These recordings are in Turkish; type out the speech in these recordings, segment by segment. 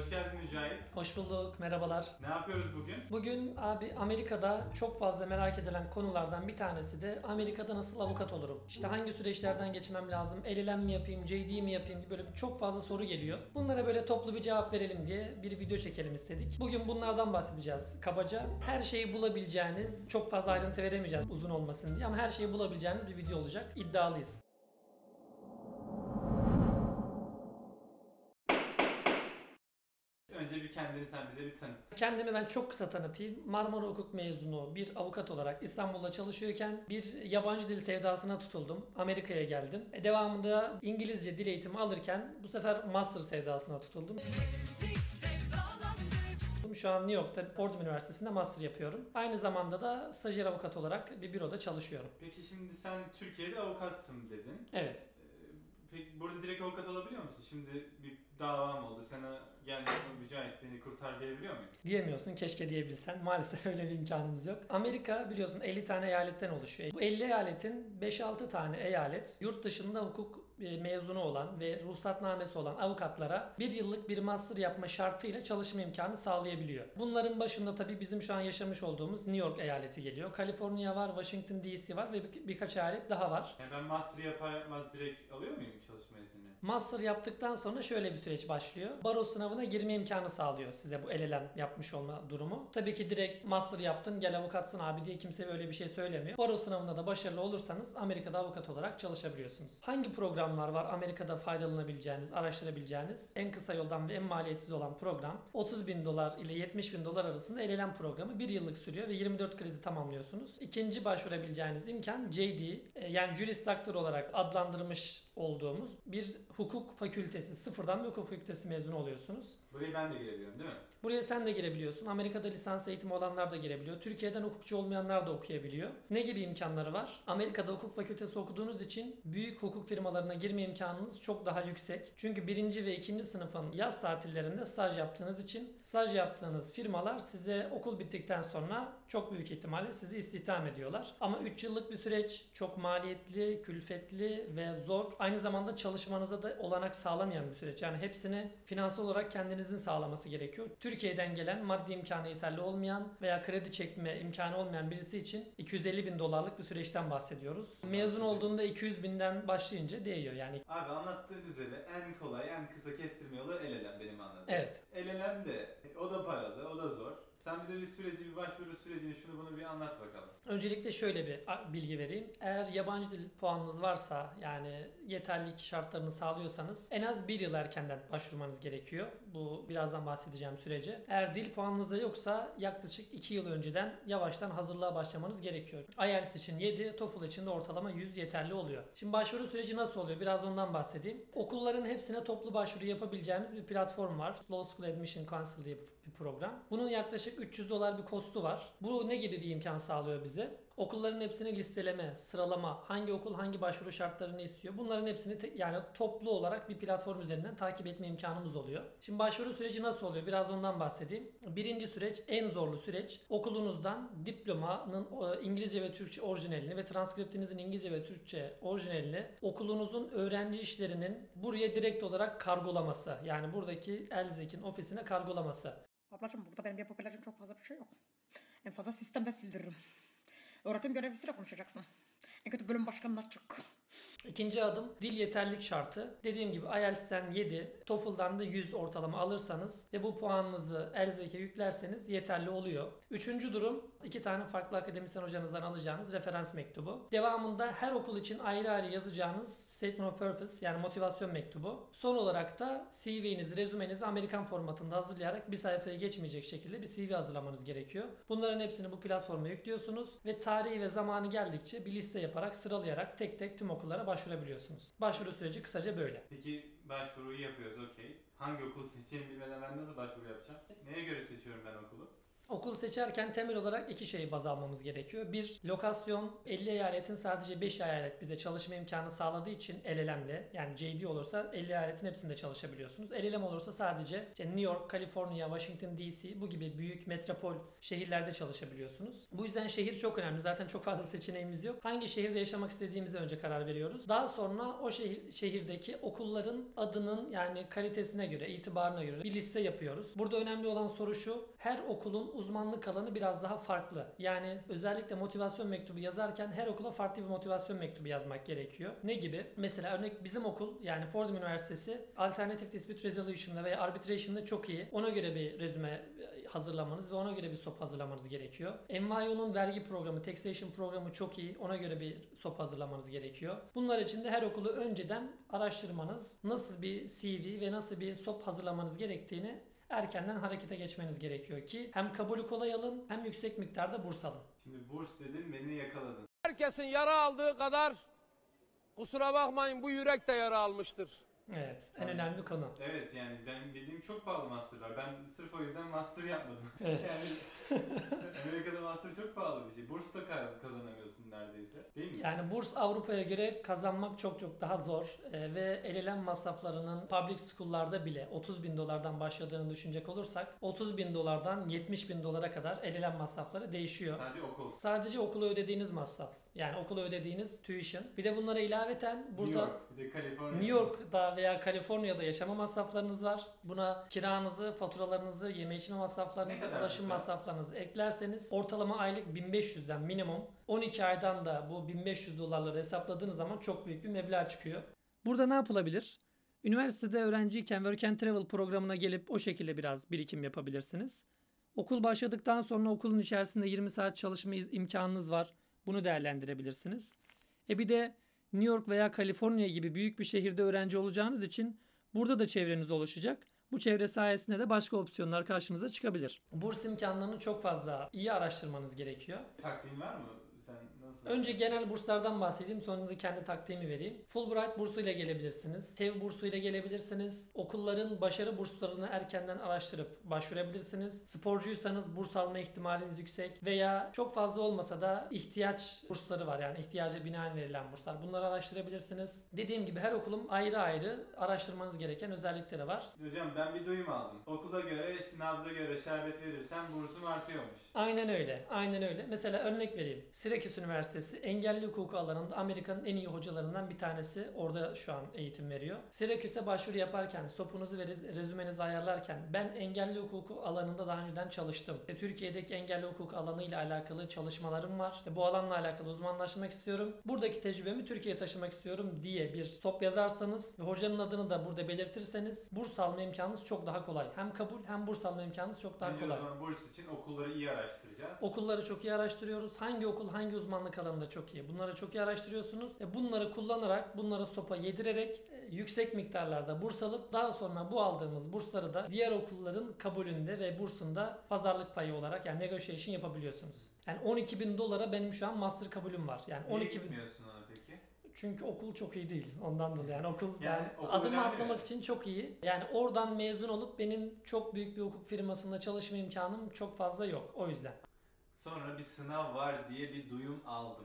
Hoş geldin Mücahit. Hoş bulduk, merhabalar. Ne yapıyoruz bugün? Bugün abi Amerika'da çok fazla merak edilen konulardan bir tanesi de Amerika'da nasıl avukat olurum? İşte hangi süreçlerden geçmem lazım? LLM mi yapayım, JD mi yapayım gibi böyle çok fazla soru geliyor. Bunlara böyle toplu bir cevap verelim diye bir video çekelim istedik. Bugün bunlardan bahsedeceğiz kabaca. Her şeyi bulabileceğiniz, çok fazla ayrıntı veremeyeceğiz uzun olmasın diye ama her şeyi bulabileceğiniz bir video olacak. İddialıyız. Önce bir kendini sen bize bir tanıt. Kendimi ben çok kısa tanıtayım. Marmara Hukuk mezunu bir avukat olarak İstanbul'da çalışıyorken bir yabancı dil sevdasına tutuldum. Amerika'ya geldim. E, devamında İngilizce dil eğitimi alırken bu sefer master sevdasına tutuldum. Şu an New York'ta Fordham Üniversitesi'nde master yapıyorum. Aynı zamanda da stajyer avukat olarak bir büroda çalışıyorum. Peki şimdi sen Türkiye'de avukatsın dedin. Evet. Peki burada direkt avukat olabiliyor musun? Şimdi bir davam oldu. Sana gel Mücahit beni kurtar diyebiliyor muyum? Diyemiyorsun keşke diyebilsen. Maalesef öyle bir imkanımız yok. Amerika biliyorsun 50 tane eyaletten oluşuyor. Bu 50 eyaletin 5-6 tane eyalet yurt dışında hukuk mezunu olan ve ruhsatnamesi olan avukatlara bir yıllık bir master yapma şartıyla çalışma imkanı sağlayabiliyor. Bunların başında tabii bizim şu an yaşamış olduğumuz New York eyaleti geliyor. Kaliforniya var, Washington DC var ve bir- birkaç eyalet daha var. Yani ben master yapar yapmaz direkt alıyor muyum çalışma izni? Master yaptıktan sonra şöyle bir süreç başlıyor. Baro sınavına girme imkanı sağlıyor size bu LLM yapmış olma durumu. Tabii ki direkt master yaptın gel avukatsın abi diye kimse öyle bir şey söylemiyor. Baro sınavında da başarılı olursanız Amerika'da avukat olarak çalışabiliyorsunuz. Hangi programlar var Amerika'da faydalanabileceğiniz, araştırabileceğiniz? En kısa yoldan ve en maliyetsiz olan program 30 bin dolar ile 70 bin dolar arasında LLM programı bir yıllık sürüyor ve 24 kredi tamamlıyorsunuz. İkinci başvurabileceğiniz imkan JD e, yani Juris Doctor olarak adlandırmış olduğumuz bir hukuk fakültesi. Sıfırdan bir hukuk fakültesi mezunu oluyorsunuz. Buraya ben de girebiliyorum değil mi? Buraya sen de girebiliyorsun. Amerika'da lisans eğitimi olanlar da girebiliyor. Türkiye'den hukukçu olmayanlar da okuyabiliyor. Ne gibi imkanları var? Amerika'da hukuk fakültesi okuduğunuz için büyük hukuk firmalarına girme imkanınız çok daha yüksek. Çünkü birinci ve ikinci sınıfın yaz tatillerinde staj yaptığınız için staj yaptığınız firmalar size okul bittikten sonra çok büyük ihtimalle sizi istihdam ediyorlar. Ama 3 yıllık bir süreç çok maliyetli, külfetli ve zor. Aynı zamanda çalışmanıza da olanak sağlamayan bir süreç. Yani hepsini finansal olarak kendinizin sağlaması gerekiyor. Türkiye'den gelen maddi imkanı yeterli olmayan veya kredi çekme imkanı olmayan birisi için 250 bin dolarlık bir süreçten bahsediyoruz. Mezun olduğunda 200 binden başlayınca değiyor. Yani Abi anlattığın üzere en kolay, en kısa kestirme yolu LLM benim anladığım. evet. LLM de o da paralı, o da zor. Sen bize bir süreci, bir başvuru sürecini şunu bunu bir anlat bakalım. Öncelikle şöyle bir bilgi vereyim. Eğer yabancı dil puanınız varsa yani yeterlilik şartlarını sağlıyorsanız en az bir yıl erkenden başvurmanız gerekiyor. Bu birazdan bahsedeceğim sürece. Eğer dil puanınız da yoksa yaklaşık 2 yıl önceden yavaştan hazırlığa başlamanız gerekiyor. IELTS için 7, TOEFL için de ortalama 100 yeterli oluyor. Şimdi başvuru süreci nasıl oluyor? Biraz ondan bahsedeyim. Okulların hepsine toplu başvuru yapabileceğimiz bir platform var. Law School Admission Council diye bir program. Bunun yaklaşık 300 dolar bir kostu var. Bu ne gibi bir imkan sağlıyor bize? Okulların hepsini listeleme, sıralama, hangi okul hangi başvuru şartlarını istiyor. Bunların hepsini te- yani toplu olarak bir platform üzerinden takip etme imkanımız oluyor. Şimdi başvuru süreci nasıl oluyor? Biraz ondan bahsedeyim. Birinci süreç en zorlu süreç. Okulunuzdan diplomanın İngilizce ve Türkçe orijinalini ve transkriptinizin İngilizce ve Türkçe orijinalini okulunuzun öğrenci işlerinin buraya direkt olarak kargolaması. Yani buradaki Elzek'in ofisine kargolaması. Ablacığım burada benim yapabileceğim çok fazla bir şey yok. En fazla sistemde sildiririm. Öğretim görevlisiyle konuşacaksın. En kötü bölüm başkanına çık. İkinci adım dil yeterlik şartı. Dediğim gibi IELTS'ten 7, TOEFL'dan da 100 ortalama alırsanız ve bu puanınızı ELZEK'e yüklerseniz yeterli oluyor. Üçüncü durum iki tane farklı akademisyen hocanızdan alacağınız referans mektubu. Devamında her okul için ayrı ayrı yazacağınız Statement of Purpose yani motivasyon mektubu. Son olarak da CV'nizi, rezümenizi Amerikan formatında hazırlayarak bir sayfaya geçmeyecek şekilde bir CV hazırlamanız gerekiyor. Bunların hepsini bu platforma yüklüyorsunuz ve tarihi ve zamanı geldikçe bir liste yaparak sıralayarak tek tek tüm okullara başvurabiliyorsunuz. Başvuru süreci kısaca böyle. Peki başvuruyu yapıyoruz okey. Hangi okul seçeceğimi bilmeden ben nasıl başvuru yapacağım? Neye göre seçiyorum ben okulu? Okul seçerken temel olarak iki şeyi baz almamız gerekiyor. Bir, lokasyon 50 eyaletin sadece 5 eyalet bize çalışma imkanı sağladığı için LLM'le yani JD olursa 50 eyaletin hepsinde çalışabiliyorsunuz. LLM olursa sadece işte New York, Kaliforniya, Washington DC bu gibi büyük metropol şehirlerde çalışabiliyorsunuz. Bu yüzden şehir çok önemli. Zaten çok fazla seçeneğimiz yok. Hangi şehirde yaşamak istediğimize önce karar veriyoruz. Daha sonra o şehir, şehirdeki okulların adının yani kalitesine göre, itibarına göre bir liste yapıyoruz. Burada önemli olan soru şu. Her okulun uzmanlık alanı biraz daha farklı. Yani özellikle motivasyon mektubu yazarken her okula farklı bir motivasyon mektubu yazmak gerekiyor. Ne gibi? Mesela örnek bizim okul yani Fordham Üniversitesi Alternative Dispute Resolution'da veya Arbitration'da çok iyi. Ona göre bir rezüme hazırlamanız ve ona göre bir SOP hazırlamanız gerekiyor. NYU'nun vergi programı, taxation programı çok iyi. Ona göre bir SOP hazırlamanız gerekiyor. Bunlar için de her okulu önceden araştırmanız, nasıl bir CV ve nasıl bir SOP hazırlamanız gerektiğini erkenden harekete geçmeniz gerekiyor ki hem kabulü kolay alın hem yüksek miktarda burs alın. Şimdi burs dedin beni yakaladın. Herkesin yara aldığı kadar kusura bakmayın bu yürek de yara almıştır. Evet, en önemli konu. Evet yani ben bildiğim çok pahalı masterlar. Ben sırf o yüzden master yapmadım. Evet. Yani Amerika'da master çok pahalı bir şey. Burs da kaz- kazanamıyorsun neredeyse. Değil mi? Yani burs Avrupa'ya göre kazanmak çok çok daha zor Ee, ve LLM masraflarının public school'larda bile 30 bin dolardan başladığını düşünecek olursak 30 bin dolardan 70 bin dolara kadar LLM masrafları değişiyor. Sadece okul. Sadece okula ödediğiniz masraf. Yani okula ödediğiniz tuition. Bir de bunlara ilaveten burada New York, bir de Kaliforniya. New York'da veya Kaliforniya'da yaşama masraflarınız var. Buna kiranızı, faturalarınızı, yeme içme masraflarınızı, ulaşım masraflarınızı eklerseniz ortalama aylık 1500'den minimum 12 aydan da bu 1500 dolarları hesapladığınız zaman çok büyük bir meblağ çıkıyor. Burada ne yapılabilir? Üniversitede öğrenciyken Work and Travel programına gelip o şekilde biraz birikim yapabilirsiniz. Okul başladıktan sonra okulun içerisinde 20 saat çalışma imkanınız var. Bunu değerlendirebilirsiniz. E bir de New York veya Kaliforniya gibi büyük bir şehirde öğrenci olacağınız için burada da çevreniz oluşacak. Bu çevre sayesinde de başka opsiyonlar karşınıza çıkabilir. Burs imkanlarını çok fazla iyi araştırmanız gerekiyor. Taktiğin var mı? Nasıl? Önce genel burslardan bahsedeyim sonra da kendi taktiğimi vereyim. Fulbright bursuyla gelebilirsiniz. TEV bursuyla gelebilirsiniz. Okulların başarı burslarını erkenden araştırıp başvurabilirsiniz. Sporcuysanız burs alma ihtimaliniz yüksek veya çok fazla olmasa da ihtiyaç bursları var yani ihtiyaca binaen verilen burslar. Bunları araştırabilirsiniz. Dediğim gibi her okulun ayrı ayrı araştırmanız gereken özellikleri var. Hocam ben bir duyum aldım. Okula göre, nabza göre şerbet verirsen bursum artıyormuş. Aynen öyle. Aynen öyle. Mesela örnek vereyim. Syracuse Üniversitesi engelli hukuku alanında Amerika'nın en iyi hocalarından bir tanesi. Orada şu an eğitim veriyor. Syracuse'e başvuru yaparken, sopunuzu ve rez- rezümenizi ayarlarken ben engelli hukuku alanında daha önceden çalıştım. E, Türkiye'deki engelli hukuk alanı ile alakalı çalışmalarım var. E, bu alanla alakalı uzmanlaşmak istiyorum. Buradaki tecrübemi Türkiye'ye taşımak istiyorum diye bir sop yazarsanız ve hocanın adını da burada belirtirseniz burs alma imkanınız çok daha kolay. Hem kabul hem burs alma imkanınız çok daha Bence kolay. o zaman burs için okulları iyi araştıracağız. Okulları çok iyi araştırıyoruz. Hangi okul hangi uzmanlık alanında çok iyi. Bunları çok iyi araştırıyorsunuz. Ve bunları kullanarak, bunlara sopa yedirerek e, yüksek miktarlarda burs alıp daha sonra bu aldığımız bursları da diğer okulların kabulünde ve bursunda pazarlık payı olarak yani negotiation yapabiliyorsunuz. Yani 12 bin dolara benim şu an master kabulüm var. Yani Niye 12 bin. gitmiyorsun ona peki? Çünkü okul çok iyi değil. Ondan dolayı yani okul yani, Yani okul adımı önemli atlamak mi? için çok iyi. Yani oradan mezun olup benim çok büyük bir hukuk firmasında çalışma imkanım çok fazla yok. O yüzden. Sonra bir sınav var diye bir duyum aldım.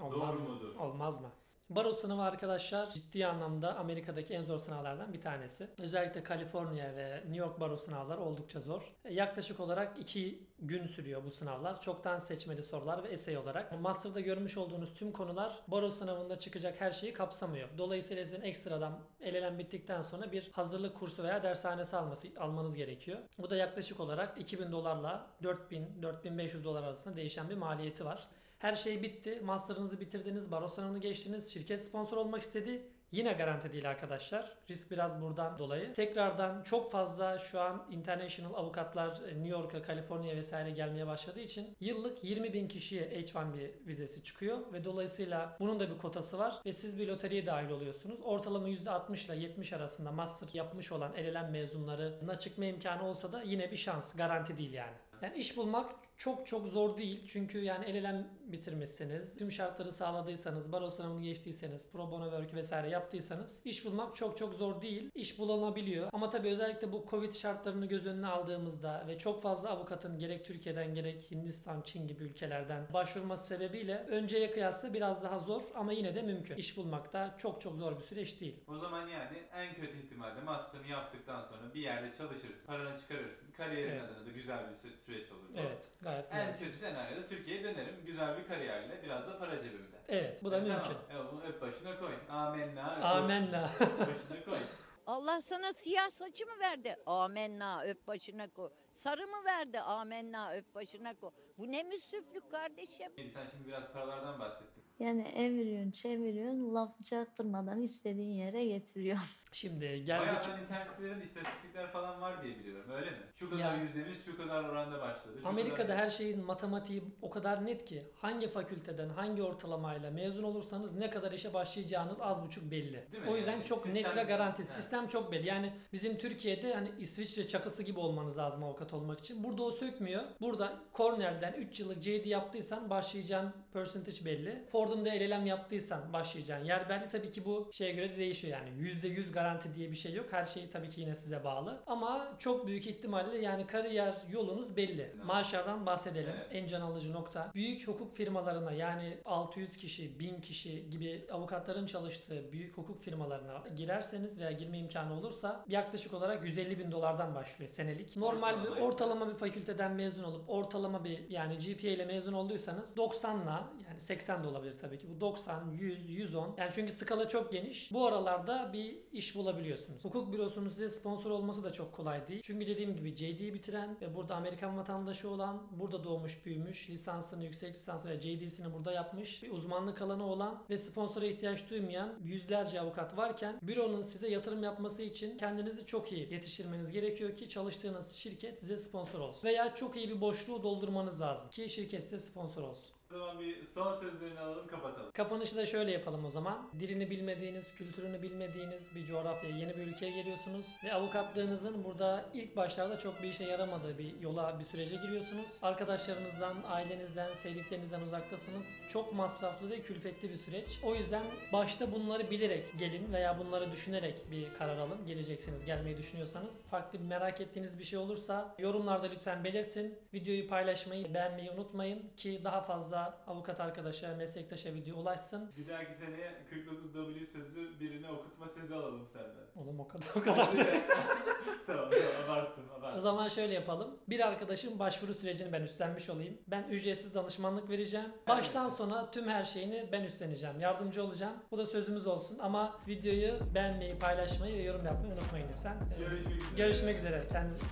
Olmaz Doğru mı? mudur? Olmaz mı? Baro sınavı arkadaşlar ciddi anlamda Amerika'daki en zor sınavlardan bir tanesi. Özellikle Kaliforniya ve New York baro sınavları oldukça zor. E, Yaklaşık olarak 2 gün sürüyor bu sınavlar. Çoktan seçmeli sorular ve essay olarak. Master'da görmüş olduğunuz tüm konular baro sınavında çıkacak her şeyi kapsamıyor. Dolayısıyla sizin ekstradan elenen bittikten sonra bir hazırlık kursu veya dershanesi alması, almanız gerekiyor. Bu da yaklaşık olarak 2000 dolarla 4000-4500 dolar arasında değişen bir maliyeti var. Her şey bitti. Master'ınızı bitirdiniz. Baro sınavını geçtiniz. Şirket sponsor olmak istedi. Yine garanti değil arkadaşlar. Risk biraz buradan dolayı. Tekrardan çok fazla şu an international avukatlar e, New York'a, Kaliforniya vesaire gelmeye başladığı için yıllık 20 bin kişiye H1B vizesi çıkıyor ve dolayısıyla bunun da bir kotası var ve siz bir loteriye dahil oluyorsunuz. Ortalama %60 ile 70 arasında master yapmış olan LLM mezunlarına çıkma imkanı olsa da yine bir şans. Garanti değil yani. Yani iş bulmak çok çok zor değil. Çünkü yani el elem bitirmişseniz, tüm şartları sağladıysanız, baro sınavını geçtiyseniz, pro bono work vesaire yaptıysanız iş bulmak çok çok zor değil. İş bulunabiliyor. Ama tabii özellikle bu Covid şartlarını göz önüne aldığımızda ve çok fazla avukatın gerek Türkiye'den gerek Hindistan, Çin gibi ülkelerden başvurması sebebiyle önceye kıyasla biraz daha zor ama yine de mümkün. İş bulmak da çok çok zor bir süreç değil. O zaman yani en kötü ihtimalle master'ını yaptıktan sonra bir yerde çalışırsın, paranı çıkarırsın. Kariyerin Evet. adına da güzel bir sü- süreç olur. Evet, gayet En güzel. kötü senaryoda Türkiye'ye dönerim. Güzel bir kariyerle, biraz da para cebimde. Evet, bu da E, mümkün. Tamam. E, bunu öp başına koy. Amenna. öp Amenna. başına koy. Allah sana siyah saçı mı verdi? Amenna öp başına koy. Sarı mı verdi? Amenna öp başına koy. Bu ne müsriflik kardeşim? Sen şimdi biraz paralardan bahsettin. Yani eviriyorsun, çeviriyorsun, laf çaktırmadan istediğin yere getiriyorsun. Şimdi Bayağı geldik. ben internet sitelerinde istatistikler falan var diye biliyorum. Öyle mi? Şu kadar Ya. yüzdemiz şu kadar oranda başladı. Şu Amerika'da kadar... her şeyin matematiği o kadar net ki hangi fakülteden hangi ortalamayla mezun olursanız ne kadar işe başlayacağınız az buçuk belli. Değil mi? O yüzden Yani çok sistem- net ve garanti. Evet. Sistem çok belli. Yani bizim Türkiye'de hani İsviçre çakısı gibi olmanız lazım avukat olmak için. Burada o sökmüyor. Burada Cornell'den 3 yıllık JD yaptıysan başlayacağın percentage belli. Ford'un da LLM yaptıysan başlayacağın yer belli. Tabii ki bu şeye göre de değişiyor yani. %100 garanti diye bir şey yok. Her şey tabii ki yine size bağlı. Ama çok büyük ihtimalle yani kariyer yolunuz belli. Maaşlardan bahsedelim. Evet. En can alıcı nokta. Büyük hukuk firmalarına yani 600 kişi, 1000 kişi gibi avukatların çalıştığı büyük hukuk firmalarına girerseniz veya girme imkanı olursa yaklaşık olarak 150 bin dolardan başlıyor senelik. Normal bir ortalama bir fakülteden mezun olup ortalama bir yani GPA ile mezun olduysanız 90'la yani 80 de olabilir tabii ki. Bu 90, 100, 110. Yani çünkü skala çok geniş. Bu aralarda bir iş bulabiliyorsunuz. Hukuk bürosunun size sponsor olması da çok kolay değil. Çünkü dediğim gibi JD'yi bitiren ve burada Amerikan vatandaşı olan, burada doğmuş büyümüş, lisansını, yüksek lisansı ve JD'sini burada yapmış, bir uzmanlık alanı olan ve sponsora ihtiyaç duymayan yüzlerce avukat varken büronun size yatırım yapması için kendinizi çok iyi yetiştirmeniz gerekiyor ki çalıştığınız şirket size sponsor olsun. Veya çok iyi bir boşluğu doldurmanız lazım ki şirket size sponsor olsun. O zaman bir son sözlerini alalım kapatalım. Kapanışı da şöyle yapalım o zaman. Dilini bilmediğiniz, kültürünü bilmediğiniz bir coğrafyaya, yeni bir ülkeye geliyorsunuz. Ve avukatlığınızın burada ilk başlarda çok bir işe yaramadığı bir yola, bir sürece giriyorsunuz. Arkadaşlarınızdan, ailenizden, sevdiklerinizden uzaktasınız. Çok masraflı ve külfetli bir süreç. O yüzden başta bunları bilerek gelin veya bunları düşünerek bir karar alın. Geleceksiniz, gelmeyi düşünüyorsanız. Farklı bir merak ettiğiniz bir şey olursa yorumlarda lütfen belirtin. Videoyu paylaşmayı, beğenmeyi unutmayın ki daha fazla avukat arkadaşa, meslektaşa video ulaşsın. Bir dahaki seneye 49W sözü birine okutma sözü alalım senden. Oğlum o kadar o kadar. tamam tamam abarttım O abarttım. zaman şöyle yapalım. Bir arkadaşın başvuru sürecini ben üstlenmiş olayım. Ben ücretsiz danışmanlık vereceğim. Baştan sona tüm her şeyini ben üstleneceğim. Yardımcı olacağım. Bu da sözümüz olsun. Ama videoyu beğenmeyi, paylaşmayı ve yorum yapmayı unutmayın lütfen. Görüşmek üzere. Görüşmek üzere. Kendinize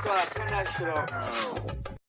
Esquire, turn that shit off.